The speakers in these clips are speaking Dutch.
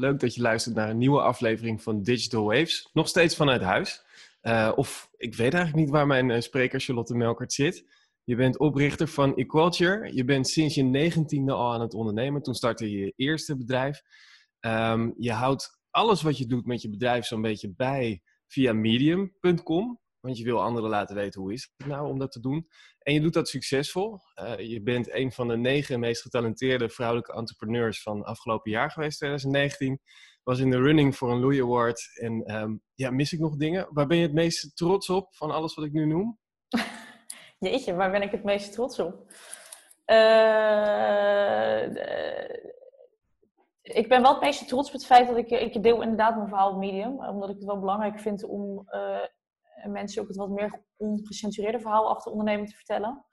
Leuk dat je luistert naar een nieuwe aflevering van Digital Waves. Nog steeds vanuit huis. Uh, of ik weet eigenlijk niet waar mijn uh, spreker Charlotte Melkert zit. Je bent oprichter van Equalture. Je bent sinds je negentiende al aan het ondernemen. Toen startte je je eerste bedrijf. Um, je houdt alles wat je doet met je bedrijf zo'n beetje bij via medium.com. Want je wil anderen laten weten hoe is het nou om dat te doen. En je doet dat succesvol. Uh, je bent een van de negen meest getalenteerde vrouwelijke entrepreneurs van afgelopen jaar geweest, 2019. Was in de running voor een Louis Award. En um, ja, mis ik nog dingen? Waar ben je het meest trots op van alles wat ik nu noem? Jeetje, waar ben ik het meest trots op? Uh, ik ben wel het meest trots op het feit dat ik, ik deel inderdaad mijn verhaal op Medium. Omdat ik het wel belangrijk vind om uh, mensen ook het wat meer ongecensureerde verhaal achter ondernemen te vertellen.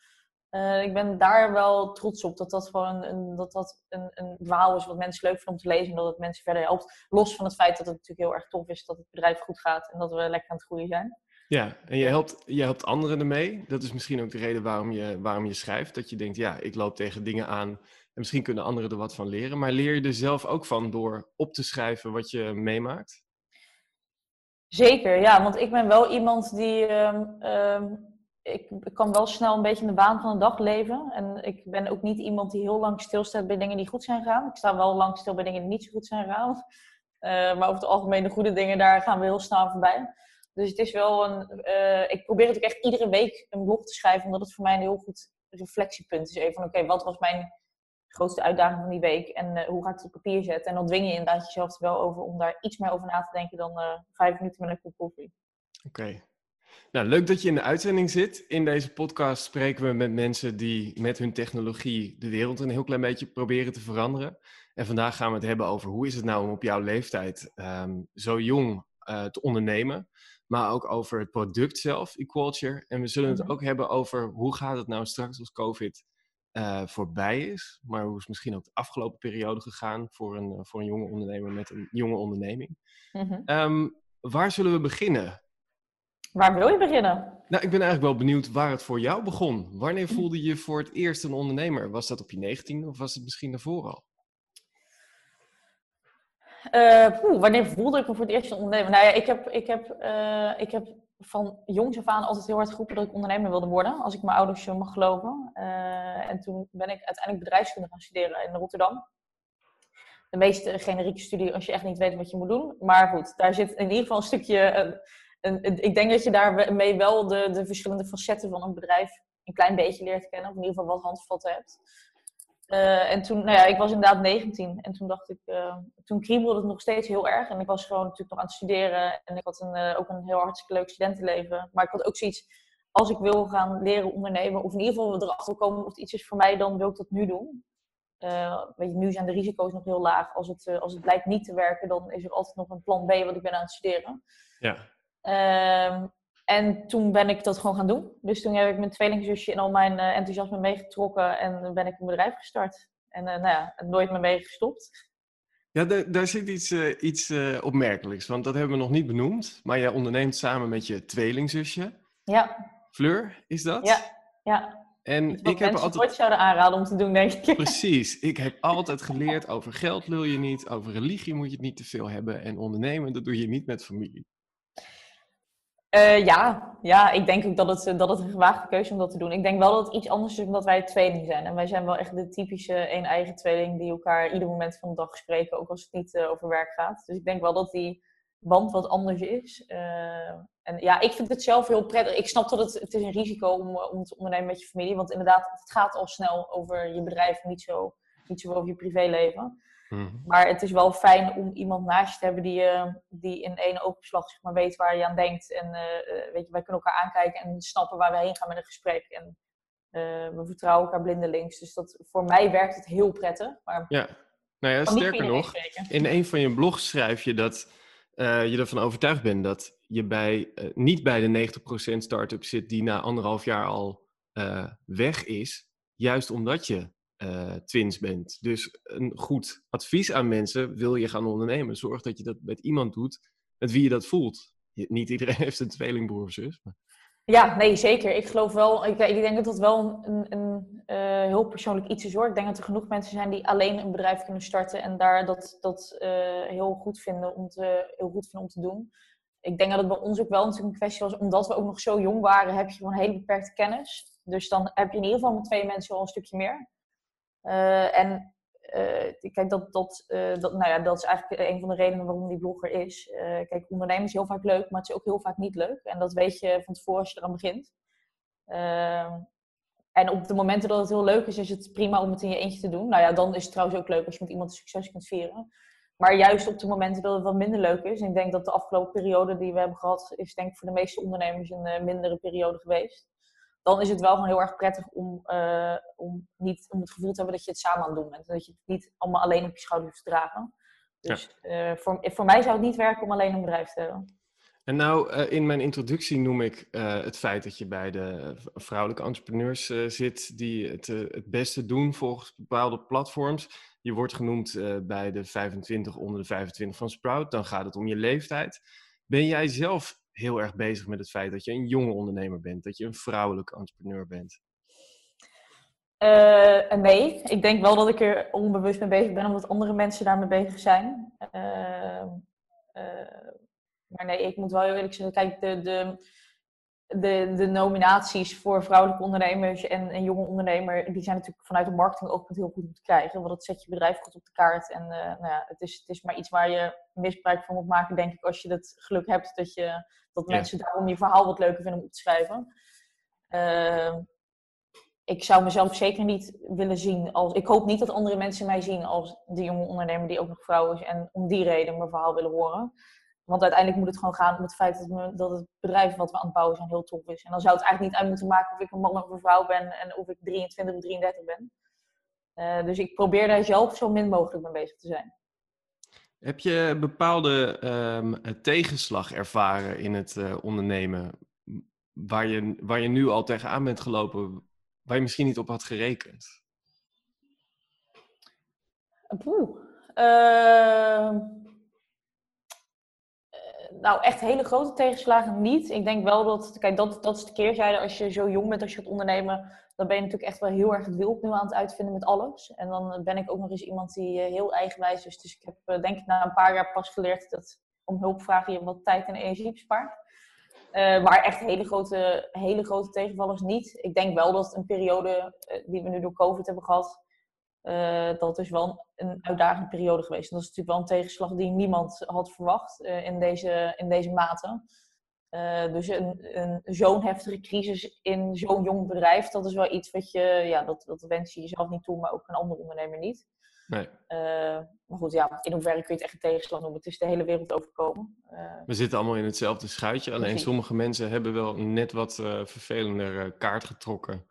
Uh, ik ben daar wel trots op dat dat gewoon een, dat dat een, een verhaal is wat mensen leuk vinden om te lezen en dat het mensen verder helpt. Los van het feit dat het natuurlijk heel erg tof is dat het bedrijf goed gaat en dat we lekker aan het groeien zijn. Ja, en je helpt, je helpt anderen ermee. Dat is misschien ook de reden waarom je, waarom je schrijft. Dat je denkt, ja, ik loop tegen dingen aan en misschien kunnen anderen er wat van leren. Maar leer je er zelf ook van door op te schrijven wat je meemaakt? Zeker, ja. Want ik ben wel iemand die... Um, um, ik, kan wel snel een beetje in de baan van de dag leven. En ik ben ook niet iemand die heel lang stilstaat bij dingen die goed zijn gegaan. Ik sta wel lang stil bij dingen die niet zo goed zijn gegaan. Uh, maar over het algemeen de goede dingen, daar gaan we heel snel voorbij. Dus het is wel een. Uh, ik probeer het ook echt iedere week een blog te schrijven, omdat het voor mij een heel goed reflectiepunt is. Even van: oké, wat was mijn grootste uitdaging van die week en uh, hoe ga ik het op papier zetten? En dan dwing je inderdaad jezelf er wel over om daar iets meer over na te denken dan uh, vijf minuten met een kop koffie. Oké. Okay. Nou, leuk dat je in de uitzending zit. In deze podcast spreken we met mensen die met hun technologie de wereld een heel klein beetje proberen te veranderen. En vandaag gaan we het hebben over hoe is het nou om op jouw leeftijd um, zo jong uh, te ondernemen maar ook over het product zelf, Equalture. En we zullen het mhm. ook hebben over hoe gaat het nou straks als COVID uh, voorbij is, maar hoe is misschien ook de afgelopen periode gegaan voor een, uh, voor een jonge ondernemer met een jonge onderneming. Mm-hmm. Um, waar zullen we beginnen? Waar wil je beginnen? Nou, ik ben eigenlijk wel benieuwd waar het voor jou begon. Wanneer voelde je voor het eerst een ondernemer? Was dat op je 19 of was het misschien daarvoor al? Uh, poeh, wanneer voelde ik me voor het eerst een ondernemer? Nou ja, ik heb, ik heb, uh, ik heb van jongs af aan altijd heel hard geroepen dat ik ondernemer wilde worden. Als ik mijn ouders mag geloven. Uh, en toen ben ik uiteindelijk bedrijfskunde gaan studeren in Rotterdam. De meest generieke studie als je echt niet weet wat je moet doen. Maar goed, daar zit in ieder geval een stukje... Een, een, ik denk dat je daarmee wel de, de verschillende facetten van een bedrijf een klein beetje leert kennen. Of in ieder geval wat handvatten hebt. Uh, en toen, nou ja, ik was inderdaad 19 en toen dacht ik, uh, toen kriebelde het nog steeds heel erg. En ik was gewoon natuurlijk nog aan het studeren en ik had een, uh, ook een heel hartstikke leuk studentenleven. Maar ik had ook zoiets, als ik wil gaan leren ondernemen, of in ieder geval erachter komen of het iets is voor mij, dan wil ik dat nu doen. weet je, nu zijn de risico's nog heel laag. Als het, als het blijkt niet te werken, dan is er altijd nog een plan B, wat ik ben aan het studeren. Ja. Ehm, en toen ben ik dat gewoon gaan doen. Dus toen heb ik mijn tweelingzusje in al mijn uh, enthousiasme meegetrokken en ben ik een bedrijf gestart. En uh, nou ja, nooit meer mee gestopt. Ja, daar, zit iets, uh, iets opmerkelijks, want dat hebben we nog niet benoemd. Maar jij onderneemt samen met je tweelingzusje. Ja. Fleur, is dat? Ja, ja. En Iets ik heb altijd altijd. zouden aanraden om te doen, denk ik. Precies. Ik heb altijd geleerd over geld wil je niet, over religie moet je het niet te veel hebben. En ondernemen, dat doe je niet met familie. Uh, ja. ja, ik denk ook dat het, dat het een gewaagde keuze om dat te doen. Ik denk wel dat het iets anders is omdat wij tweeling zijn. En wij zijn wel echt de typische een-eigen tweeling die elkaar ieder moment van de dag spreken, ook als het niet uh, over werk gaat. Dus ik denk wel dat die band wat anders is. En ja, ik vind het zelf heel prettig. Ik snap dat het, het is een risico om, om te ondernemen met je familie. Want inderdaad, het gaat al snel over je bedrijf, niet zo, niet zo over je privéleven. Mm. Maar het is wel fijn om iemand naast je te hebben die, uh, die in één openslag zeg maar, weet waar je aan denkt. En uh, weet je, wij kunnen elkaar aankijken en snappen waar we heen gaan met een gesprek. En we vertrouwen elkaar blindelings. Dus dat, voor mij werkt het heel prettig. Maar ja, nou ja, sterker nog, in een van je blogs schrijf je dat je ervan overtuigd bent dat je bij, niet bij de 90% start-up zit die na anderhalf jaar al weg is. Juist omdat je uh, twins bent. Dus een goed advies aan mensen, wil je gaan ondernemen, zorg dat je dat met iemand doet met wie je dat voelt. Je, niet iedereen heeft een tweelingbroer of zus. Maar... Ja, nee, zeker. Ik geloof wel, ik, ik denk dat dat wel een, een uh, heel persoonlijk iets is hoor. Ik denk dat er genoeg mensen zijn die alleen een bedrijf kunnen starten en daar dat, dat uh, heel, goed vinden om te, heel goed vinden om te doen. Ik denk dat het bij ons ook wel natuurlijk een kwestie was, omdat we ook nog zo jong waren, heb je gewoon hele beperkte kennis. Dus dan heb je in ieder geval met twee mensen wel een stukje meer. Uh, en uh, kijk, dat, dat, uh, dat, nou ja, dat is eigenlijk een van de redenen waarom die blogger is. Kijk, ondernemen is heel vaak leuk, maar het is ook heel vaak niet leuk. En dat weet je van tevoren als je eraan begint. Ehm, en op de momenten dat het heel leuk is, is het prima om het in je eentje te doen. Nou ja, dan is het trouwens ook leuk als je met iemand succes kunt vieren. Maar juist op de momenten dat het wat minder leuk is. Ik denk dat de afgelopen periode die we hebben gehad, is denk ik voor de meeste ondernemers een mindere periode geweest dan is het wel gewoon heel erg prettig om, uh, om, niet, om het gevoel te hebben dat je het samen aan het doen bent. Dat je het niet allemaal alleen op je schouder hoeft te dragen. Dus ja. uh, voor, voor mij zou het niet werken om alleen een bedrijf te hebben. En nou, uh, in mijn introductie noem ik het feit dat je bij de vrouwelijke entrepreneurs zit die het het beste doen volgens bepaalde platforms. Je wordt genoemd bij de 25 onder de 25 van Sprout. Dan gaat het om je leeftijd. Ben jij zelf heel erg bezig met het feit dat je een jonge ondernemer bent, dat je een vrouwelijke entrepreneur bent? Uh, nee, ik denk wel dat ik er onbewust mee bezig ben, omdat andere mensen daarmee bezig zijn. Uh, uh, maar nee, ik moet wel heel eerlijk zeggen, kijk, de, de, de, de nominaties voor vrouwelijke ondernemers en, en jonge ondernemer, die zijn natuurlijk vanuit de marketing ook heel goed om te krijgen. Want dat zet je bedrijf goed op de kaart. En nou ja, het, is, het is maar iets waar je misbruik van moet maken, denk ik, als je het geluk hebt dat, je, dat mensen daarom je verhaal wat leuker vinden om op te schrijven. Uh, ik zou mezelf zeker niet willen zien als. Ik hoop niet dat andere mensen mij zien als de jonge ondernemer die ook nog vrouw is en om die reden mijn verhaal willen horen. Want uiteindelijk moet het gewoon gaan om het feit dat, me, dat het bedrijf wat we aan het bouwen zijn heel tof is. En dan zou het eigenlijk niet uit moeten maken of ik een man of een vrouw ben en of ik 23 of 33 ben. Uh, dus ik probeer daar zelf zo min mogelijk mee bezig te zijn. Heb je bepaalde um, tegenslag ervaren in het uh, ondernemen waar je, waar je nu al tegenaan bent gelopen, waar je misschien niet op had gerekend? Poeh. Uh, nou, echt hele grote tegenslagen niet. Ik denk wel dat, kijk, dat, dat is de keerzijde als je zo jong bent als je gaat ondernemen. Dan ben je natuurlijk echt wel heel erg het wild nu aan het uitvinden met alles. En dan ben ik ook nog eens iemand die heel eigenwijs is. Dus ik heb denk ik na een paar jaar pas geleerd dat om hulp vragen je wat tijd en energie bespaart. Uh, maar echt hele grote, hele grote tegenvallers niet. Ik denk wel dat een periode die we nu door COVID hebben gehad, uh, dat is wel een uitdagende periode geweest. En dat is natuurlijk wel een tegenslag die niemand had verwacht in, deze, in deze mate. dus een, een, zo'n heftige crisis in zo'n jong bedrijf, dat is wel iets wat je, ja, dat, dat wens je jezelf niet toe, maar ook een andere ondernemer niet. Nee. Maar goed, ja, in hoeverre kun je het echt een tegenslag noemen? Het is de hele wereld overkomen. We zitten allemaal in hetzelfde schuitje. Alleen precies. sommige mensen hebben wel net wat vervelender kaart getrokken.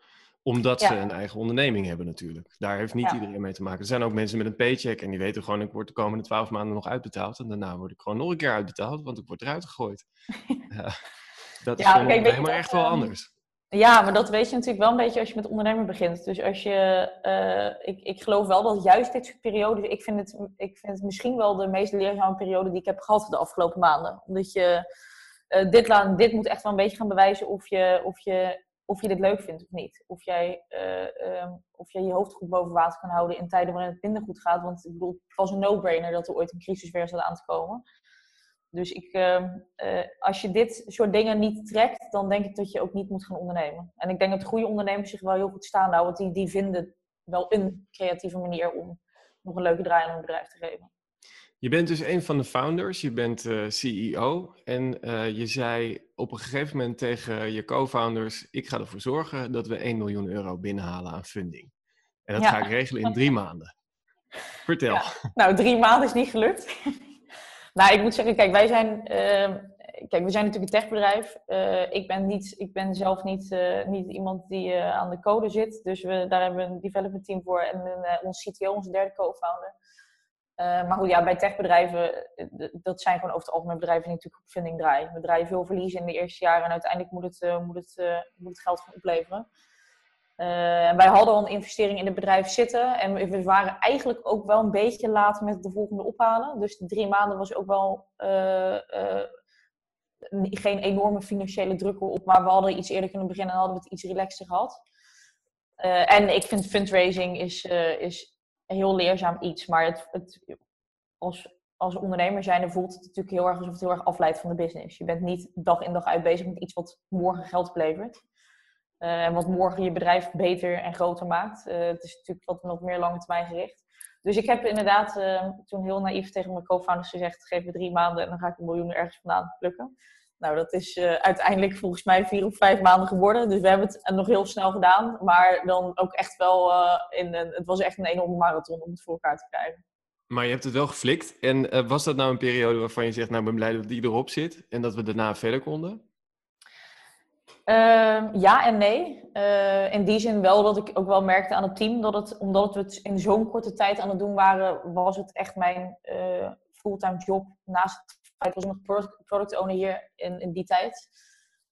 Omdat ja. ze een eigen onderneming hebben natuurlijk. Daar heeft niet ja. iedereen mee te maken. Er zijn ook mensen met een paycheck en die weten gewoon... ik word de komende twaalf maanden nog uitbetaald. En daarna word ik gewoon nog een keer uitbetaald, want ik word eruit gegooid. dat is ja, okay, helemaal echt wel anders. Ja, maar dat weet je natuurlijk wel een beetje als je met ondernemen begint. Dus als je, uh, ik, ik geloof wel dat juist dit soort periodes, ik vind, het, ik vind het misschien wel de meest leerzame periode die ik heb gehad de afgelopen maanden. Omdat je, uh, dit, laat, dit moet echt wel een beetje gaan bewijzen of je, of je, of je dit leuk vindt of niet. Of jij, uh, um, of jij je hoofd goed boven water kan houden in tijden waarin het minder goed gaat. Want ik bedoel, het was een no-brainer dat er ooit een crisis weer zou aan te komen. Dus ik, uh, uh, als je dit soort dingen niet trekt, dan denk ik dat je ook niet moet gaan ondernemen. En ik denk dat goede ondernemers zich wel heel goed staan houden, want die, die vinden wel een creatieve manier om nog een leuke draai aan hun bedrijf te geven. Je bent dus een van de founders, je bent uh, CEO en je zei op een gegeven moment tegen je co-founders, ik ga ervoor zorgen dat we 1 miljoen euro binnenhalen aan funding. En dat ja. ga ik regelen in drie maanden. Vertel. Ja. Nou, drie maanden is niet gelukt. Nou, ik moet zeggen, kijk, wij zijn, uh, kijk, we zijn natuurlijk een techbedrijf. Uh, ik, ben niet, ik ben zelf niet, niet iemand die aan de code zit. Dus we, daar hebben we een development team voor en een, onze CTO, onze derde co-founder. Maar goed, ja, bij techbedrijven, dat zijn gewoon over het algemeen bedrijven die natuurlijk op funding draaien. We draaien veel verlies in de eerste jaren en uiteindelijk moet het, moet het, moet het geld gaan opleveren. Uh, wij hadden al een investering in het bedrijf zitten. En we waren eigenlijk ook wel een beetje laat met de volgende ophalen. Dus de drie maanden was ook wel geen enorme financiële druk op, maar we hadden iets eerder kunnen beginnen en hadden we het iets relaxter gehad. En ik vind fundraising is, is een heel leerzaam iets, maar het, het, als, als ondernemer zijnde voelt het natuurlijk heel erg alsof het heel erg afleidt van de business. Je bent niet dag in dag uit bezig met iets wat morgen geld oplevert. Uh, en wat morgen je bedrijf beter en groter maakt. het is natuurlijk wat nog meer lange termijn gericht. Dus ik heb inderdaad uh, toen heel naïef tegen mijn co-founders gezegd: geef me drie maanden en dan ga ik een miljoen ergens vandaan plukken. Nou, dat is uh, uiteindelijk volgens mij vier of vijf maanden geworden. Dus we hebben het nog heel snel gedaan. Maar dan ook echt wel uh, in een, het was echt een enorme marathon om het voor elkaar te krijgen. Maar je hebt het wel geflikt. En was dat nou een periode waarvan je zegt, nou ik ben blij dat die erop zit en dat we daarna verder konden? Uh, ja en nee. Uh, in die zin wel dat ik ook wel merkte aan het team dat het, omdat we het in zo'n korte tijd aan het doen waren, was het echt mijn fulltime job. Naast het feit was ik nog product, owner hier in, in die tijd.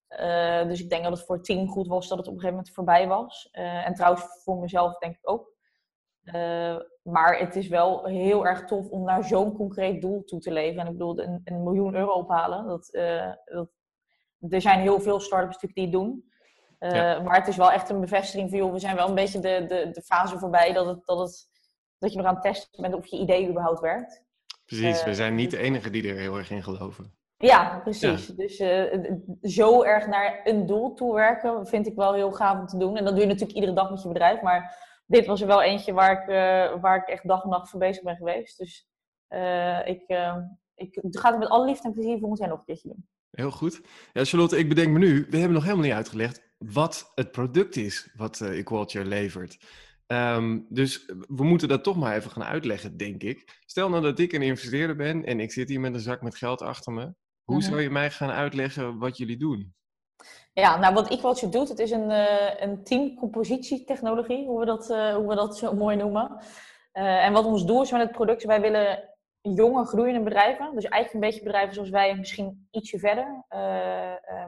Uh, dus ik denk dat het voor het team goed was dat het op een gegeven moment voorbij was. en trouwens voor mezelf denk ik ook. maar het is wel heel erg tof om naar zo'n concreet doel toe te leven. En ik bedoel, een, een miljoen euro ophalen, dat, dat er zijn heel veel start-ups die het doen. Maar het is wel echt een bevestiging van, joh, we zijn wel een beetje de, de, de fase voorbij dat, het, dat, het, dat je nog aan het testen bent of je idee überhaupt werkt. Precies, uh, we zijn niet de enige die er heel erg in geloven. Ja, precies. Ja. Dus uh, zo erg naar een doel toe werken vind ik wel heel gaaf om te doen. En dat doe je natuurlijk iedere dag met je bedrijf. Maar dit was er wel eentje waar ik, waar ik echt dag en nacht voor bezig ben geweest. Dus ik, ik ga het met alle liefde en plezier voor ons nog een keertje doen. Heel goed. Ja, Charlotte, ik bedenk me nu, we hebben nog helemaal niet uitgelegd wat het product is wat uh, Equalture levert. Um, dus we moeten dat toch maar even gaan uitleggen, denk ik. Stel nou dat ik een investeerder ben en ik zit hier met een zak met geld achter me. Hoe zou je mij gaan uitleggen wat jullie doen? Ja, nou wat Equalture doet, het is een, uh, een teamcompositietechnologie, hoe, we dat, uh, hoe we dat zo mooi noemen. en wat ons doel is met het product, wij willen jonge groeiende bedrijven. Dus eigenlijk een beetje bedrijven zoals wij, misschien ietsje verder,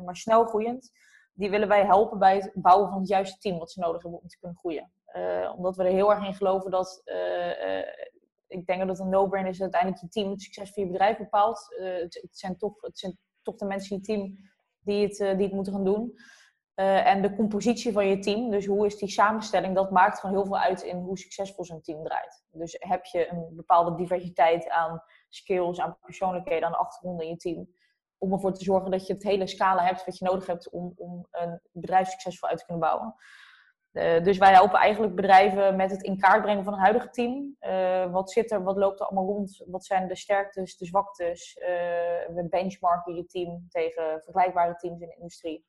maar snel groeiend. Die willen wij helpen bij het bouwen van het juiste team wat ze nodig hebben om te kunnen groeien. Uh, omdat we er heel erg in geloven dat, ik denk dat het een no-brainer is uiteindelijk je team het succes van je bedrijf bepaalt. Het, het, zijn toch, het zijn toch de mensen in je team die het, die het moeten gaan doen. En de compositie van je team, dus hoe is die samenstelling, dat maakt gewoon heel veel uit in hoe succesvol zo'n team draait. Dus heb je een bepaalde diversiteit aan skills, aan persoonlijkheden, aan de achtergronden in je team, om ervoor te zorgen dat je het hele scala hebt wat je nodig hebt om, om een bedrijf succesvol uit te kunnen bouwen. Uh, dus wij helpen eigenlijk bedrijven met het in kaart brengen van een huidige team. Uh, wat zit er, wat loopt er allemaal rond? Wat zijn de sterktes, de zwaktes? we benchmarken je team tegen vergelijkbare teams in de industrie.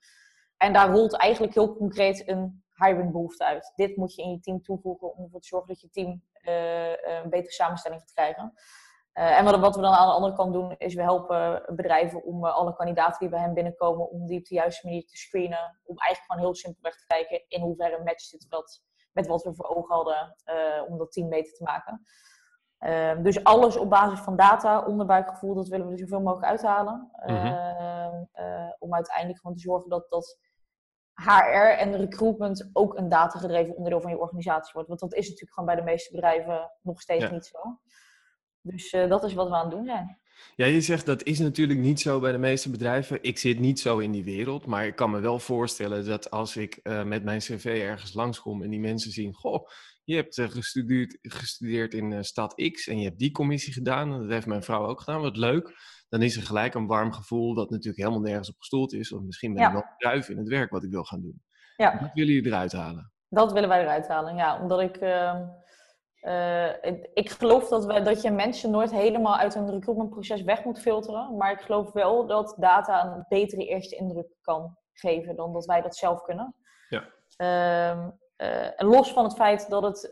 En daar rolt eigenlijk heel concreet een hiring behoefte uit. Dit moet je in je team toevoegen om ervoor te zorgen dat je team een betere samenstelling gaat krijgen. Uh, en wat, wat, we dan aan de andere kant doen, is we helpen bedrijven om uh, alle kandidaten die bij hen binnenkomen, om die op de juiste manier te screenen. Om eigenlijk gewoon heel simpelweg te kijken in hoeverre matcht dit wat, met wat we voor ogen hadden om dat team beter te maken. Uh, dus alles op basis van data, onderbuikgevoel, dat willen we er zoveel mogelijk uithalen. Mm -hmm. uh, om uiteindelijk gewoon te zorgen dat, dat HR en recruitment ook een datagedreven onderdeel van je organisatie wordt. Want dat is natuurlijk gewoon bij de meeste bedrijven nog steeds ja. niet zo. Dus uh, dat is wat we aan het doen zijn. Ja, je zegt dat is natuurlijk niet zo bij de meeste bedrijven. Ik zit niet zo in die wereld, maar ik kan me wel voorstellen dat als ik uh, met mijn cv ergens langskom en die mensen zien, goh, je hebt uh, gestudeerd, gestudeerd in uh, stad X en je hebt die commissie gedaan, en dat heeft mijn vrouw ook gedaan, wat leuk. Dan is er gelijk een warm gevoel dat natuurlijk helemaal nergens op gestoeld is, of misschien ben ik ja. wel druif in het werk wat ik wil gaan doen. Ja. Dat willen jullie eruit halen? Dat willen wij eruit halen, ja. Omdat ik... Uh, ik, geloof dat, we, dat je mensen nooit helemaal uit een recruitmentproces weg moet filteren. Maar ik geloof wel dat data een betere eerste indruk kan geven dan dat wij dat zelf kunnen. Ja. Uh, uh, los van het feit dat het.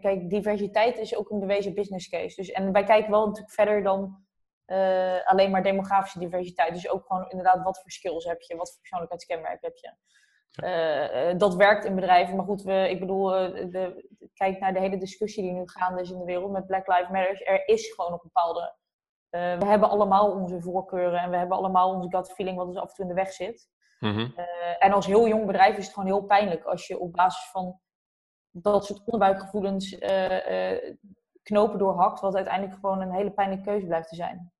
kijk, diversiteit is ook een bewezen business case. Dus, en wij kijken wel natuurlijk verder dan alleen maar demografische diversiteit. Dus ook gewoon inderdaad, wat voor skills heb je, wat voor persoonlijkheidskenmerken heb je. Uh, dat werkt in bedrijven. Maar goed, we, ik bedoel, uh, de, kijk naar de hele discussie die nu gaande is in de wereld met Black Lives Matter. Er is gewoon een bepaalde. Uh, we hebben allemaal onze voorkeuren en we hebben allemaal onze gut feeling wat ons af en toe in de weg zit. Mm -hmm. en als heel jong bedrijf is het gewoon heel pijnlijk als je op basis van dat soort onderbuikgevoelens knopen doorhakt, wat uiteindelijk gewoon een hele pijnlijke keuze blijft te zijn.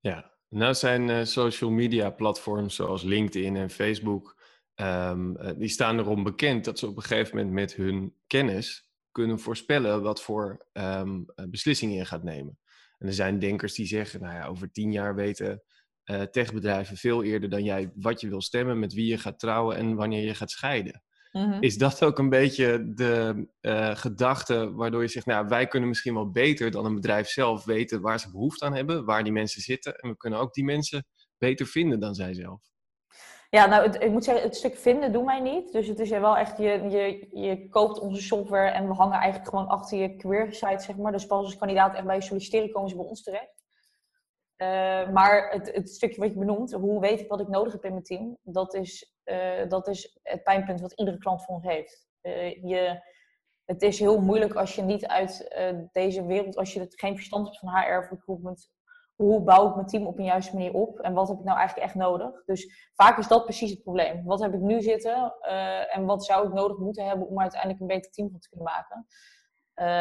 Ja, Nou zijn social media platforms zoals LinkedIn en Facebook, um, die staan erom bekend dat ze op een gegeven moment met hun kennis kunnen voorspellen wat voor um, beslissingen je gaat nemen. En er zijn denkers die zeggen, nou ja, over tien jaar weten uh, techbedrijven veel eerder dan jij wat je wil stemmen, met wie je gaat trouwen en wanneer je gaat scheiden. Mhm. Is dat ook een beetje de uh, gedachte waardoor je zegt, nou, wij kunnen misschien wel beter dan een bedrijf zelf weten waar ze behoefte aan hebben, waar die mensen zitten. En we kunnen ook die mensen beter vinden dan zij zelf. Ja, nou, het, ik moet zeggen, het stuk vinden doen wij niet. Dus het is wel echt, je, je, je koopt onze software en we hangen eigenlijk gewoon achter je career site, zeg maar. Dus pas als kandidaat echt bij solliciteren komen ze bij ons terecht. Uh, maar het, het, stukje wat je benoemt, hoe weet ik wat ik nodig heb in mijn team, dat is, uh, dat is het pijnpunt wat iedere klant voor ons heeft. Uh, je, het is heel moeilijk als je niet uit deze wereld, als je geen verstand hebt van HR of recruitment, hoe bouw ik mijn team op een juiste manier op en wat heb ik nou eigenlijk echt nodig. Dus vaak is dat precies het probleem. Wat heb ik nu zitten en wat zou ik nodig moeten hebben om uiteindelijk een beter team van te kunnen maken.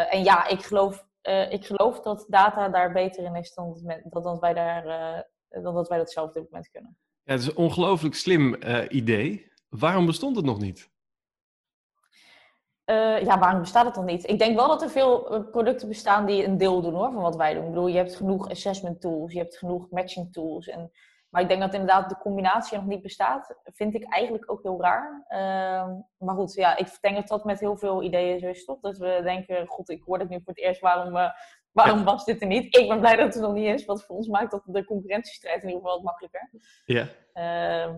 en ja, ik geloof uh, ik geloof dat data daar beter in is dan, dat, wij, daar, dan dat wij dat zelf op dit moment kunnen. Ja, het is een ongelooflijk slim idee. Waarom bestond het nog niet? Ja, waarom bestaat het dan niet? Ik denk wel dat er veel producten bestaan die een deel doen hoor, van wat wij doen. Ik bedoel, je hebt genoeg assessment tools, je hebt genoeg matching tools. En maar ik denk dat inderdaad de combinatie nog niet bestaat. Vind ik eigenlijk ook heel raar. Uh, maar goed, ja, ik denk dat dat met heel veel ideeën zo is, toch? Dat we denken, god, ik hoor het nu voor het eerst, waarom, uh, waarom was dit er niet? Ik ben blij dat het er nog niet is, want voor ons maakt dat de concurrentiestrijd in ieder geval wat makkelijker. Ja. Uh,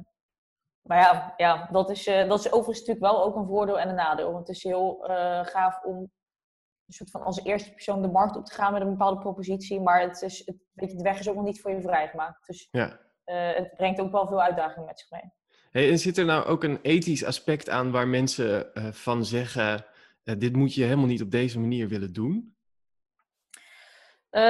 maar ja, ja dat, is, uh, dat is overigens natuurlijk wel ook een voordeel en een nadeel. Want het is heel uh, gaaf om een soort van als eerste persoon de markt op te gaan met een bepaalde propositie. Maar het is, het, weet je, de weg is ook nog niet voor je vrijgemaakt. Dus ja. Eh, het brengt ook wel veel uitdagingen met zich mee. Hey, en zit er nou ook een ethisch aspect aan waar mensen van zeggen: dit moet je helemaal niet op deze manier willen doen? Uh,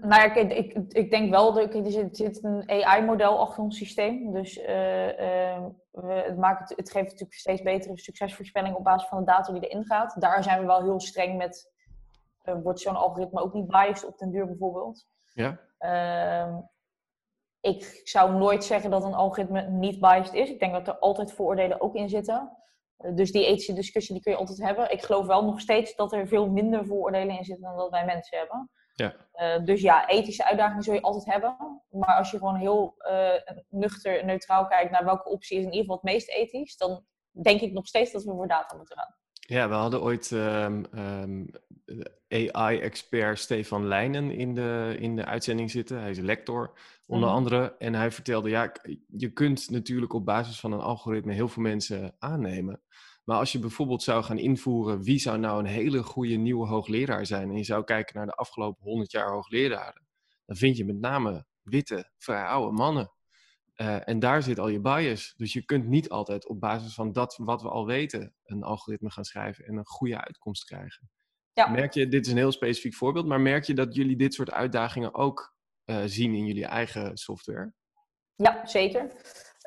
nou ja, ik, ik, ik, denk wel, dat er zit, zit een AI-model achter ons systeem. Dus ehm, we, het, maakt het, geeft natuurlijk steeds betere succesvoorspellingen op basis van de data die erin gaat. Daar zijn we wel heel streng met. wordt zo'n algoritme ook niet biased op den duur bijvoorbeeld? Ja. Ehm, ik zou nooit zeggen dat een algoritme niet biased is. Ik denk dat er altijd vooroordelen ook in zitten. Eh, dus die ethische discussie die kun je altijd hebben. Ik geloof wel nog steeds dat er veel minder vooroordelen in zitten dan dat wij mensen hebben. Ja. Uh, dus ja, ethische uitdagingen zul je altijd hebben. Maar als je gewoon heel uh, nuchter, neutraal kijkt naar welke optie is in ieder geval het meest ethisch, dan denk ik nog steeds dat we voor data moeten gaan. Ja, we hadden ooit um, um, AI-expert Stefan Leijnen in de, in de uitzending zitten. Hij is lector, onder mhm. andere. En hij vertelde, ja, je kunt natuurlijk op basis van een algoritme heel veel mensen aannemen. Maar als je bijvoorbeeld zou gaan invoeren, wie zou nou een hele goede nieuwe hoogleraar zijn? En je zou kijken naar de afgelopen 100 jaar hoogleraren. Dan vind je met name witte, vrij oude mannen. Uh, en daar zit al je bias. Dus je kunt niet altijd op basis van dat wat we al weten een algoritme gaan schrijven en een goede uitkomst krijgen. Ja. Merk je, dit is een heel specifiek voorbeeld, maar merk je dat jullie dit soort uitdagingen ook uh, zien in jullie eigen software? Ja, zeker.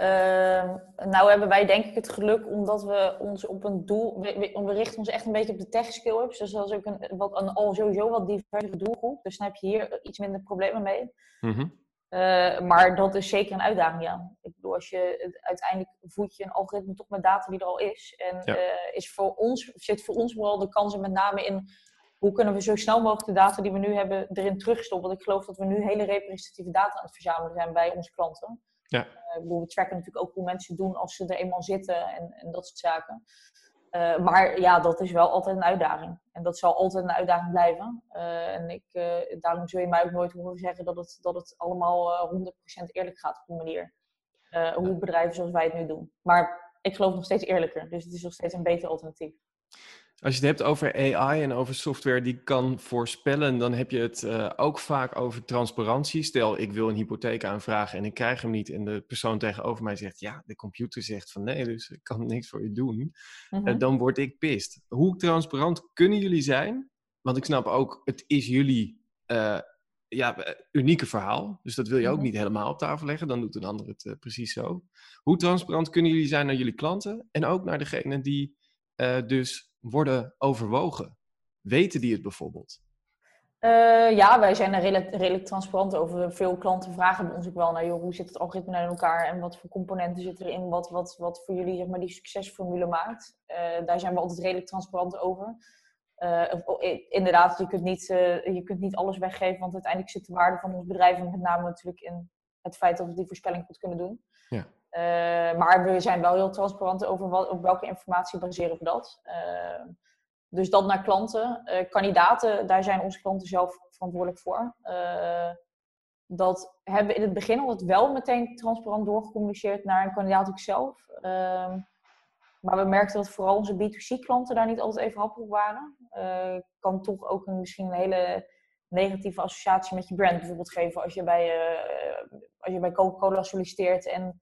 Uh, nou hebben wij denk ik het geluk omdat we ons op een doel, we, we, richten ons echt een beetje op de tech skill-ups. Dus dat is ook een, wat, een al sowieso wat diverse doelgroep. Dus dan heb je hier iets minder problemen mee. Mm uh, maar dat is zeker een uitdaging, ja. Ik bedoel, als je uiteindelijk voed je een algoritme toch met data die er al is. En ja. uh, is voor ons, zit voor ons vooral de kans met name in hoe kunnen we zo snel mogelijk de data die we nu hebben erin terugstoppen. Want ik geloof dat we nu hele representatieve data aan het verzamelen zijn bij onze klanten. Ja. Uh, ik bedoel, we tracken natuurlijk ook hoe mensen doen als ze er eenmaal zitten en, en dat soort zaken. Uh, maar ja, dat is wel altijd een uitdaging. En dat zal altijd een uitdaging blijven. Uh, en ik, uh, daarom zul je mij ook nooit horen zeggen dat het, dat het allemaal 100% eerlijk gaat op die manier. hoe bedrijven zoals wij het nu doen. Maar ik geloof nog steeds eerlijker. Dus het is nog steeds een beter alternatief. Als je het hebt over AI en over software die kan voorspellen, dan heb je het uh, ook vaak over transparantie. Stel, ik wil een hypotheek aanvragen en ik krijg hem niet en de persoon tegenover mij zegt, ja, de computer zegt van nee, dus ik kan niks voor je doen. Mm -hmm. uh, dan word ik pist. Hoe transparant kunnen jullie zijn? Want ik snap ook, het is jullie uh, ja, unieke verhaal. Dus dat wil je ook -hmm. niet helemaal op tafel leggen. Dan doet een ander het precies zo. Hoe transparant kunnen jullie zijn naar jullie klanten en ook naar degene die dus worden overwogen? Weten die het bijvoorbeeld? Uh, ja, wij zijn er redelijk, redelijk, transparant over. Veel klanten vragen bij ons ook wel naar, joh, hoe zit het algoritme in elkaar en wat voor componenten zitten erin, wat, wat, wat voor jullie zeg maar, die succesformule maakt. Uh, daar zijn we altijd redelijk transparant over. Uh, inderdaad, je kunt, niet, je kunt niet alles weggeven, want uiteindelijk zit de waarde van ons bedrijf met name natuurlijk in het feit dat we die voorspelling goed kunnen doen. Ja. Maar we zijn wel heel transparant over wat, welke informatie baseren we dat. Dus dat naar klanten. Uh, kandidaten, daar zijn onze klanten zelf verantwoordelijk voor. Uh, dat hebben we in het begin altijd wel meteen transparant doorgecommuniceerd naar een kandidaat ook zelf. Uh, maar we merkten dat vooral onze B2C-klanten daar niet altijd even happig waren. Kan toch ook een, misschien een hele negatieve associatie met je brand bijvoorbeeld geven als je bij, als je bij Coca-Cola solliciteert en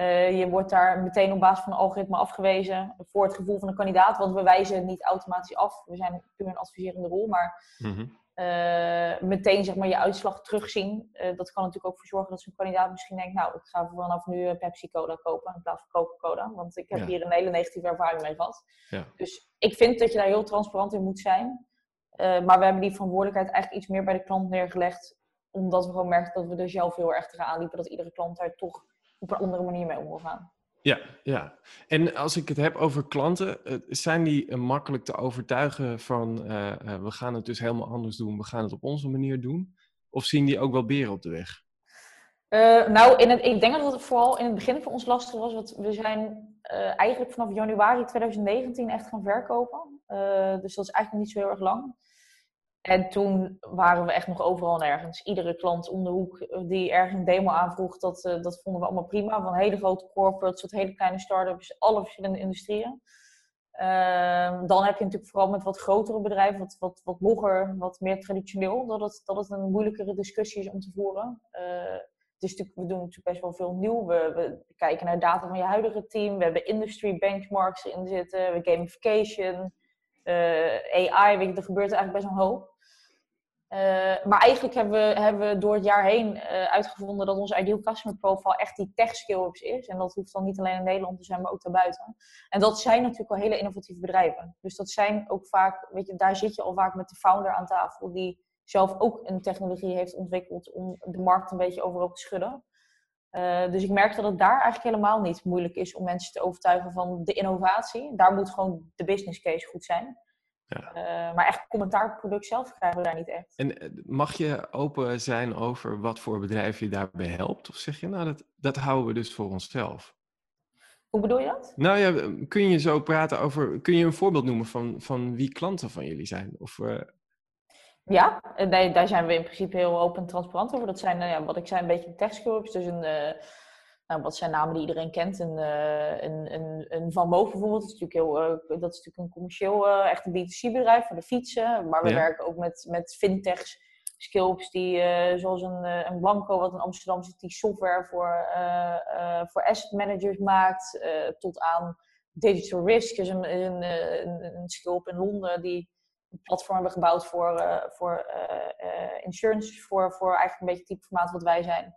uh, je wordt daar meteen op basis van een algoritme afgewezen voor het gevoel van een kandidaat, want we wijzen niet automatisch af. We zijn puur een adviserende rol, maar mhm. uh, meteen zeg maar, je uitslag terugzien. Uh, dat kan natuurlijk ook voor zorgen dat zo'n kandidaat misschien denkt, nou, ik ga vanaf nu Pepsi-Cola kopen in plaats van Coca-Cola, want ik heb hier een hele negatieve ervaring mee gehad. Ja. Dus ik vind dat je daar heel transparant in moet zijn. maar we hebben die verantwoordelijkheid eigenlijk iets meer bij de klant neergelegd, omdat we gewoon merkten dat we er zelf heel erg tegenaan liepen, dat iedere klant daar toch op een andere manier mee om wil gaan. Ja, ja. En als ik het heb over klanten, eh, zijn die eh, makkelijk te overtuigen van uh, we gaan het dus helemaal anders doen, we gaan het op onze manier doen? Of zien die ook wel beren op de weg? Uh, nou, in het, ik denk dat het vooral in het begin voor ons lastig was. Want we zijn eigenlijk vanaf januari 2019 echt gaan verkopen. dus dat is eigenlijk niet zo heel erg lang. En toen waren we echt nog overal nergens. Iedere klant om de hoek eh, die ergens een demo aanvroeg, dat, uh, dat vonden we allemaal prima. Van hele grote corporates tot hele kleine start-ups, alle verschillende industrieën. Uh, dan heb je natuurlijk vooral met wat grotere bedrijven, wat, wat, wat logger, wat meer traditioneel, dat het, dat het een moeilijkere discussie is om te voeren. Uh, dus we doen natuurlijk best wel veel nieuw. We, we, kijken naar data van je huidige team. We hebben industry benchmarks erin zitten. We gamification. AI, weet je, er gebeurt eigenlijk best een hoop. Uh, maar eigenlijk hebben we, hebben door het jaar heen uh, uitgevonden dat onze ideal customer profile echt die tech skills is. En dat hoeft dan niet alleen in Nederland te zijn, maar ook daarbuiten. En dat zijn natuurlijk wel hele innovatieve bedrijven. Dus dat zijn ook vaak, weet je, daar zit je al vaak met de founder aan tafel die zelf ook een technologie heeft ontwikkeld om de markt een beetje overal te schudden. Uh, dus ik merk dat het daar eigenlijk helemaal niet moeilijk is om mensen te overtuigen van de innovatie. Daar moet gewoon de business case goed zijn. Ja. Uh, maar echt commentaar op het product zelf krijgen we daar niet echt. En eh, mag je open zijn over wat voor bedrijf je daarbij helpt? Of zeg je, nou, dat, dat houden we dus voor onszelf? Hoe bedoel je dat? Nou ja, kun je zo praten over, kun je een voorbeeld noemen van, van wie klanten van jullie zijn? Of, uh... Ja, daar, daar zijn we in principe heel open en transparant over. Dat zijn, ja, wat ik zei, een beetje techscopes. Dus een, nou, wat zijn namen die iedereen kent? Een, uh, een, een, een Van Moof bijvoorbeeld, dat is natuurlijk, heel, uh, dat is natuurlijk een commercieel, uh, echt een B2C-bedrijf voor de fietsen. Maar we werken ook met, met fintechs, skills die, zoals een, een Blanco, wat in Amsterdam zit, die software voor, voor asset managers maakt, tot aan Digital Risk, is een, een, een, een skilp in Londen die een platform hebben gebouwd voor, voor insurance, voor, voor eigenlijk een beetje het type formaat wat wij zijn.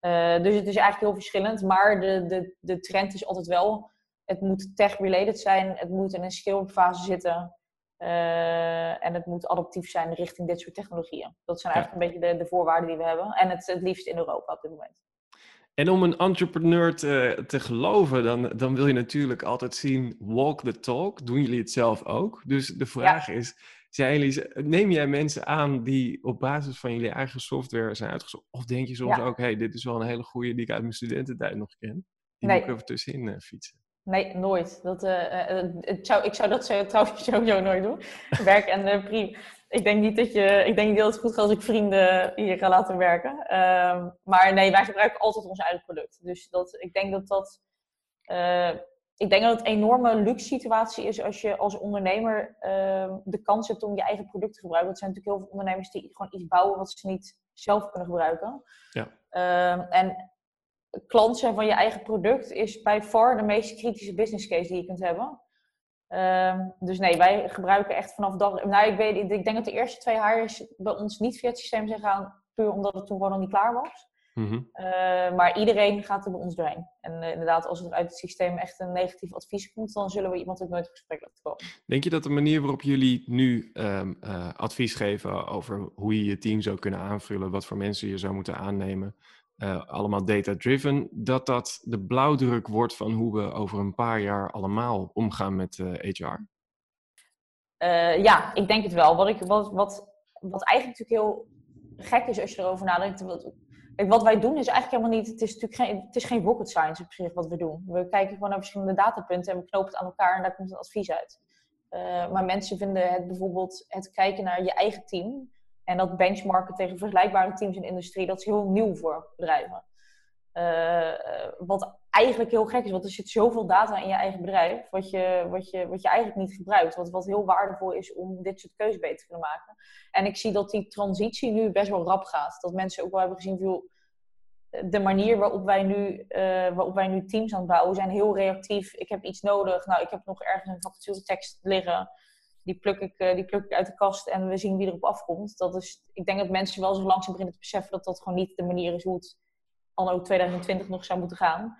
Uh, dus het is eigenlijk heel verschillend. Maar de, de, de trend is altijd wel, het moet tech-related zijn. Het moet in een scale-up fase zitten. Uh, en het moet adaptief zijn richting dit soort technologieën. Dat zijn eigenlijk een beetje de, de voorwaarden die we hebben. En het, het liefst in Europa op dit moment. En om een entrepreneur te, te geloven, dan, dan wil je natuurlijk altijd zien, walk the talk. Doen jullie het zelf ook? Dus de vraag is, zijn neem jij mensen aan die op basis van jullie eigen software zijn uitgezocht? Of denk je soms ook, hey, dit is wel een hele goede die ik uit mijn studententijd nog ken? Die nee. moet ik even tussenin uh, fietsen. Nee, nooit. Dat, uh, zou, ik zou dat trouwens sowieso nooit doen. Werk en uh, prima. Ik denk niet dat je, ik denk niet dat het goed gaat als ik vrienden hier ga laten werken. Uh, maar nee, wij gebruiken altijd ons eigen product. Dus dat, ik denk dat dat ik denk dat het een enorme luxe situatie is als je als ondernemer uh, de kans hebt om je eigen product te gebruiken. Dat zijn natuurlijk heel veel ondernemers die gewoon iets bouwen wat ze niet zelf kunnen gebruiken. Ja. Uh, en klant zijn van je eigen product is bij far de meest kritische business case die je kunt hebben. Uh, dus nee, wij gebruiken echt vanaf dag. Nou, ik, weet, ik denk dat de eerste twee hires bij ons niet via het systeem zijn gegaan, puur omdat het toen gewoon nog niet klaar was. Mhm. Eh, maar iedereen gaat er bij ons doorheen. En eh, inderdaad, als er uit het systeem echt een negatief advies komt, dan zullen we iemand ook nooit in gesprek laten komen. Denk je dat de manier waarop jullie nu ehm, eh, advies geven over hoe je je team zou kunnen aanvullen, wat voor mensen je zou moeten aannemen, allemaal data-driven, dat dat de blauwdruk wordt van hoe we over een paar jaar allemaal omgaan met HR? Ja, ik denk het wel. Wat, ik, wat, wat, wat eigenlijk natuurlijk heel gek is als je erover nadenkt. Wat, wat wij doen is eigenlijk helemaal niet. Het is natuurlijk geen, het is geen rocket science op zich wat we doen. We kijken gewoon naar verschillende datapunten en we knopen het aan elkaar en daar komt een advies uit. Eh, maar mensen vinden het bijvoorbeeld het kijken naar je eigen team en dat benchmarken tegen vergelijkbare teams in de industrie, dat is heel nieuw voor bedrijven. Eh, eh, wat eigenlijk heel gek is, want er zit zoveel data in je eigen bedrijf, wat je, wat je, wat je eigenlijk niet gebruikt. Wat, wat heel waardevol is om dit soort keuzes beter te kunnen maken. En ik zie dat die transitie nu best wel rap gaat. Dat mensen ook wel hebben gezien, joh, de manier waarop wij, nu, eh, waarop wij nu teams aan het bouwen zijn heel reactief. Ik heb iets nodig. Nou, ik heb nog ergens een vacaturetekst liggen. Die pluk, ik, eh, die pluk ik uit de kast en we zien wie erop afkomt. Dat is, ik denk dat mensen wel zo langzaam beginnen te beseffen dat dat gewoon niet de manier is hoe het anno 2020 nog zou moeten gaan.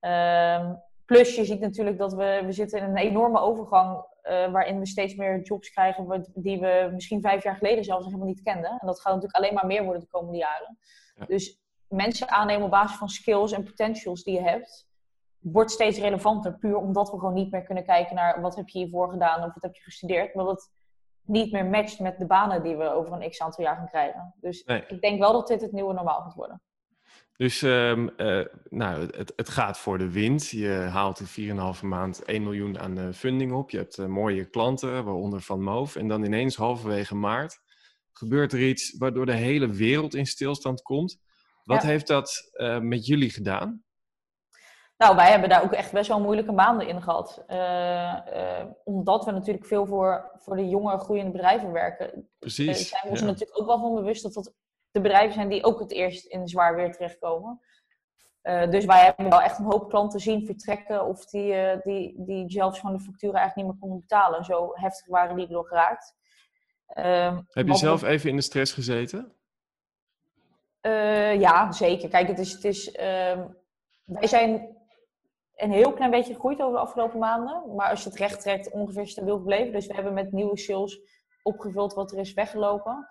Ehm, plus je ziet natuurlijk dat we, we zitten in een enorme overgang uh, waarin we steeds meer jobs krijgen die we misschien vijf jaar geleden zelfs nog helemaal niet kenden. En dat gaat natuurlijk alleen maar meer worden de komende jaren. Ja. Dus mensen aannemen op basis van skills en potentials die je hebt, wordt steeds relevanter. Puur omdat we gewoon niet meer kunnen kijken naar wat heb je hiervoor gedaan of wat heb je gestudeerd. Maar dat het niet meer matcht met de banen die we over een x aantal jaar gaan krijgen. Dus Nee. ik denk wel dat dit het nieuwe normaal gaat worden. Dus ehm, eh, nou, het, het gaat voor de wind. Je haalt in 4,5 maand 1 miljoen aan eh, funding op. Je hebt eh, mooie klanten, waaronder Van Moof. En dan ineens halverwege maart gebeurt er iets waardoor de hele wereld in stilstand komt. Wat Ja. heeft dat met jullie gedaan? Nou, wij hebben daar ook echt best wel moeilijke maanden in gehad. Eh, eh, omdat we natuurlijk veel voor, voor de jonge groeiende bedrijven werken. Precies. zijn we ons ja. er natuurlijk ook wel van bewust dat dat de bedrijven zijn die ook het eerst in zwaar weer terechtkomen. Eh, dus wij hebben wel echt een hoop klanten zien vertrekken of die, eh, die, die zelfs gewoon de facturen eigenlijk niet meer konden betalen. Zo heftig waren die erdoor geraakt. Ehm, Heb je zelf even in de stress gezeten? Eh, ja, zeker. Kijk, het is, het is, ehm, wij zijn een heel klein beetje gegroeid over de afgelopen maanden. Maar als je het recht trekt, ongeveer stabiel gebleven. Dus we hebben met nieuwe sales opgevuld wat er is weggelopen.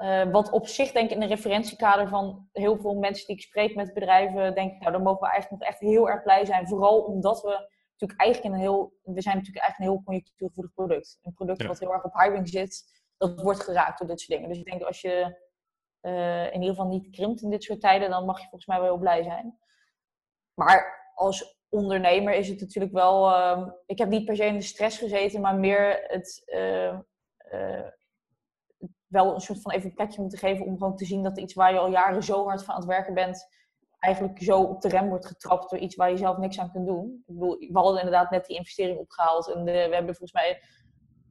Eh, wat op zich, denk ik, in de referentiekader van heel veel mensen die ik spreek met bedrijven, denk ik, nou, dan mogen we eigenlijk nog echt heel erg blij zijn. Vooral omdat we natuurlijk eigenlijk een heel, we zijn natuurlijk eigenlijk een heel conjunctuurgevoelig product. Een product Ja. wat heel erg op hiring zit, dat wordt geraakt door dit soort dingen. Dus ik denk, als je eh, in ieder geval niet krimpt in dit soort tijden, dan mag je volgens mij wel heel blij zijn. Maar als ondernemer is het natuurlijk wel. ehm, ik heb niet per se in de stress gezeten, maar meer het. eh, wel een soort van even een plekje moeten geven om gewoon te zien dat iets waar je al jaren zo hard van aan het werken bent, eigenlijk zo op de rem wordt getrapt door iets waar je zelf niks aan kunt doen. Ik bedoel, we hadden inderdaad net die investering opgehaald en de- we hebben volgens mij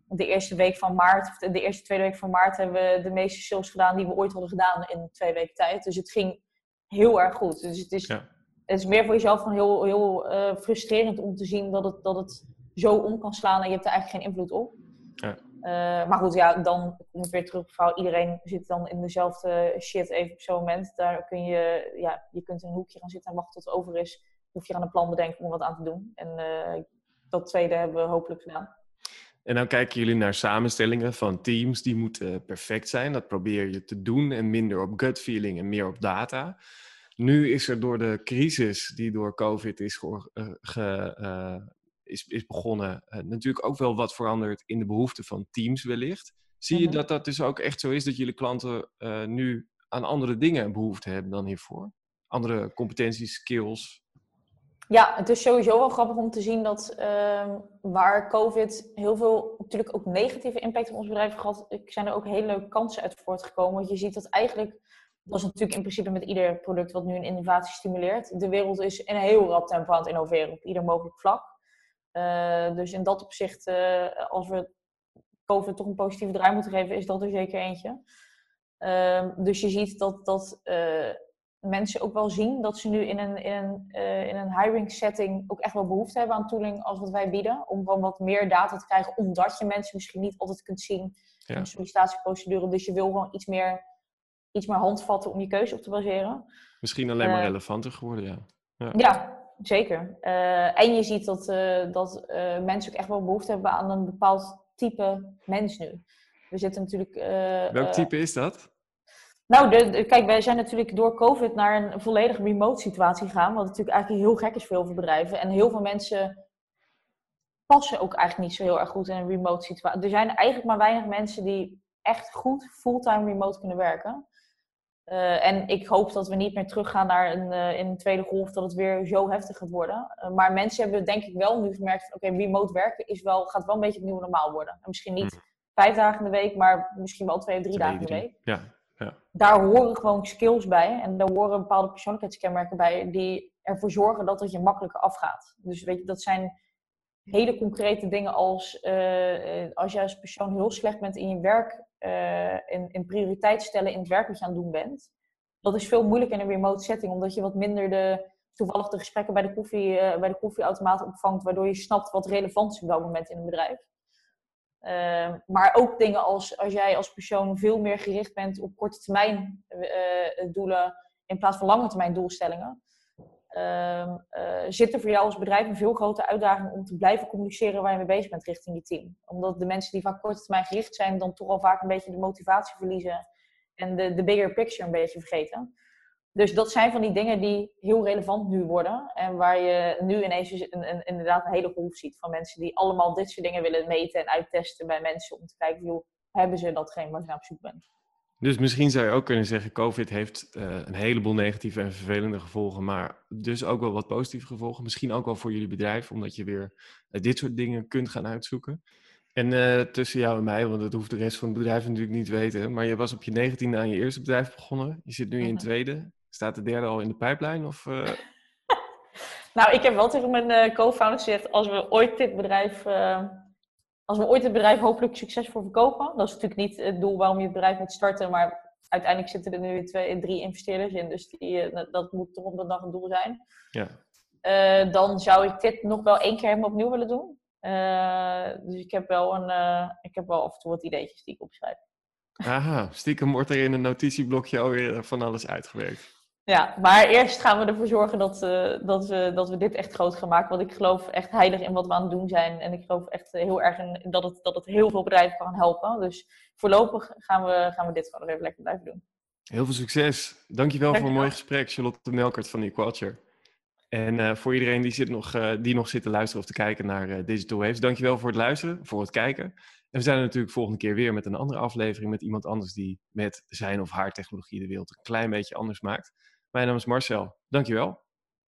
de eerste week van maart, of de, de eerste tweede week van maart, hebben we de meeste sales gedaan die we ooit hadden gedaan in twee weken tijd. Dus het ging heel erg goed. Dus het is, Ja. het is meer voor jezelf gewoon heel, heel eh, frustrerend om te zien dat het, dat het zo om kan slaan en je hebt er eigenlijk geen invloed op. Ja. Eh, maar goed, ja, dan kom ik weer terug vrouw. Iedereen zit dan in dezelfde shit even op zo'n moment. Daar kun je, ja, je kunt in een hoekje gaan zitten en wachten tot het over is. Of je aan een plan bedenken om wat aan te doen. En eh, dat tweede hebben we hopelijk gedaan. En dan kijken jullie naar samenstellingen van teams die moeten perfect zijn. Dat probeer je te doen en minder op gut feeling en meer op data. Nu is er door de crisis die door COVID is, eh, ge- is, is begonnen, eh, natuurlijk ook wel wat veranderd in de behoeften van teams wellicht. Zie je Mhm. dat dat dus ook echt zo is dat jullie klanten eh, nu aan andere dingen behoefte hebben dan hiervoor? Andere competenties, skills? Ja, het is sowieso wel grappig om te zien dat ehm, waar COVID heel veel natuurlijk ook negatieve impact op ons bedrijf gehad, zijn er ook hele leuke kansen uit voortgekomen. Want je ziet dat eigenlijk, dat is natuurlijk in principe met ieder product wat nu een innovatie stimuleert, de wereld is in een heel rap tempo aan het innoveren op ieder mogelijk vlak. Eh, dus in dat opzicht, eh, als we COVID toch een positieve draai moeten geven, is dat er zeker eentje. Ehm, dus je ziet dat, dat eh, mensen ook wel zien dat ze nu in een, in, een, in een hiring setting ook echt wel behoefte hebben aan tooling als wat wij bieden. Om gewoon wat meer data te krijgen, omdat je mensen misschien niet altijd kunt zien Ja. in de sollicitatieprocedure. Dus je wil gewoon iets meer iets meer handvatten om je keuze op te baseren. Misschien alleen maar relevanter geworden, ja. Ja, ja zeker. en je ziet dat, dat mensen ook echt wel behoefte hebben aan een bepaald type mens nu. We zitten natuurlijk... Welk type is dat? Nou, de, kijk, wij zijn natuurlijk door COVID naar een volledig remote situatie gegaan. Wat natuurlijk eigenlijk heel gek is voor heel veel bedrijven. En heel veel mensen passen ook eigenlijk niet zo heel erg goed in een remote situatie. Er zijn eigenlijk maar weinig mensen die echt goed fulltime remote kunnen werken. Uh, en ik hoop dat we niet meer teruggaan naar een, uh, in een tweede golf, dat het weer zo heftig gaat worden. Uh, maar mensen hebben denk ik wel nu gemerkt van, oké, remote werken is wel, gaat wel een beetje het nieuwe normaal worden. En misschien niet hmm. vijf dagen in de week, maar misschien wel twee of drie dagen in de week. Ja, ja. Daar horen gewoon skills bij en daar horen bepaalde persoonlijkheidskenmerken bij die ervoor zorgen dat het je makkelijker afgaat. Dus weet je, dat zijn hele concrete dingen als uh, als je als persoon heel slecht bent in je werk, uh, prioriteit stellen in het werk wat je aan het doen bent. Dat is veel moeilijker in een remote setting, omdat je wat minder de, toevallig de gesprekken bij de, koffie, bij de koffieautomaat opvangt, waardoor je snapt wat relevant is op dat moment in een bedrijf. Uh, maar ook dingen als als jij als persoon veel meer gericht bent op korte termijn doelen in plaats van lange termijn doelstellingen. Uh, zit er voor jou als bedrijf een veel grotere uitdaging om te blijven communiceren waar je mee bezig bent richting je team. Omdat de mensen die vaak korte termijn gericht zijn, dan toch al vaak een beetje de motivatie verliezen en de, de bigger picture een beetje vergeten. Dus dat zijn van die dingen die heel relevant nu worden. En waar je nu ineens een, een, inderdaad een hele golf ziet van mensen die allemaal dit soort dingen willen meten en uittesten bij mensen. Om te kijken, hoe hebben ze datgene waar ze op zoek bent. Dus misschien zou je ook kunnen zeggen, COVID heeft uh, een heleboel negatieve en vervelende gevolgen, maar dus ook wel wat positieve gevolgen. Misschien ook wel voor jullie bedrijf, omdat je weer uh, dit soort dingen kunt gaan uitzoeken. En uh, tussen jou en mij, want dat hoeft de rest van het bedrijf natuurlijk niet te weten, maar je was op je negentiende aan je eerste bedrijf begonnen. Je zit nu in je mhm. tweede. Staat de derde al in de pijplijn? Of, nou, ik heb wel tegen mijn co-founder gezegd, als we ooit dit bedrijf, als we ooit het bedrijf hopelijk succesvol verkopen, dat is natuurlijk niet het doel waarom je het bedrijf moet starten, maar uiteindelijk zitten er nu twee, drie investeerders in, dus die, dat moet toch op de dag een doel zijn. Ja. dan zou ik dit nog wel één keer helemaal opnieuw willen doen. dus ik heb, wel een, ik heb wel af en toe wat ideetjes die ik opschrijf. Aha, stiekem wordt er in een notitieblokje alweer van alles uitgewerkt. Ja, maar eerst gaan we ervoor zorgen dat, uh, dat, we, dat we dit echt groot gaan maken. Want ik geloof echt heilig in wat we aan het doen zijn. En ik geloof echt heel erg in dat het, dat het heel veel bedrijven kan helpen. Dus voorlopig gaan we, gaan we dit gewoon even lekker blijven doen. Heel veel succes. Dankjewel voor een mooi gesprek, Charlotte Melkert van Equalture. En uh, voor iedereen die, zit nog, uh, die nog zit te luisteren of te kijken naar Digital Waves, dankjewel voor het luisteren, voor het kijken. En we zijn er natuurlijk volgende keer weer met een andere aflevering met iemand anders die met zijn of haar technologie de wereld een klein beetje anders maakt. Mijn naam is Marcel. Dankjewel.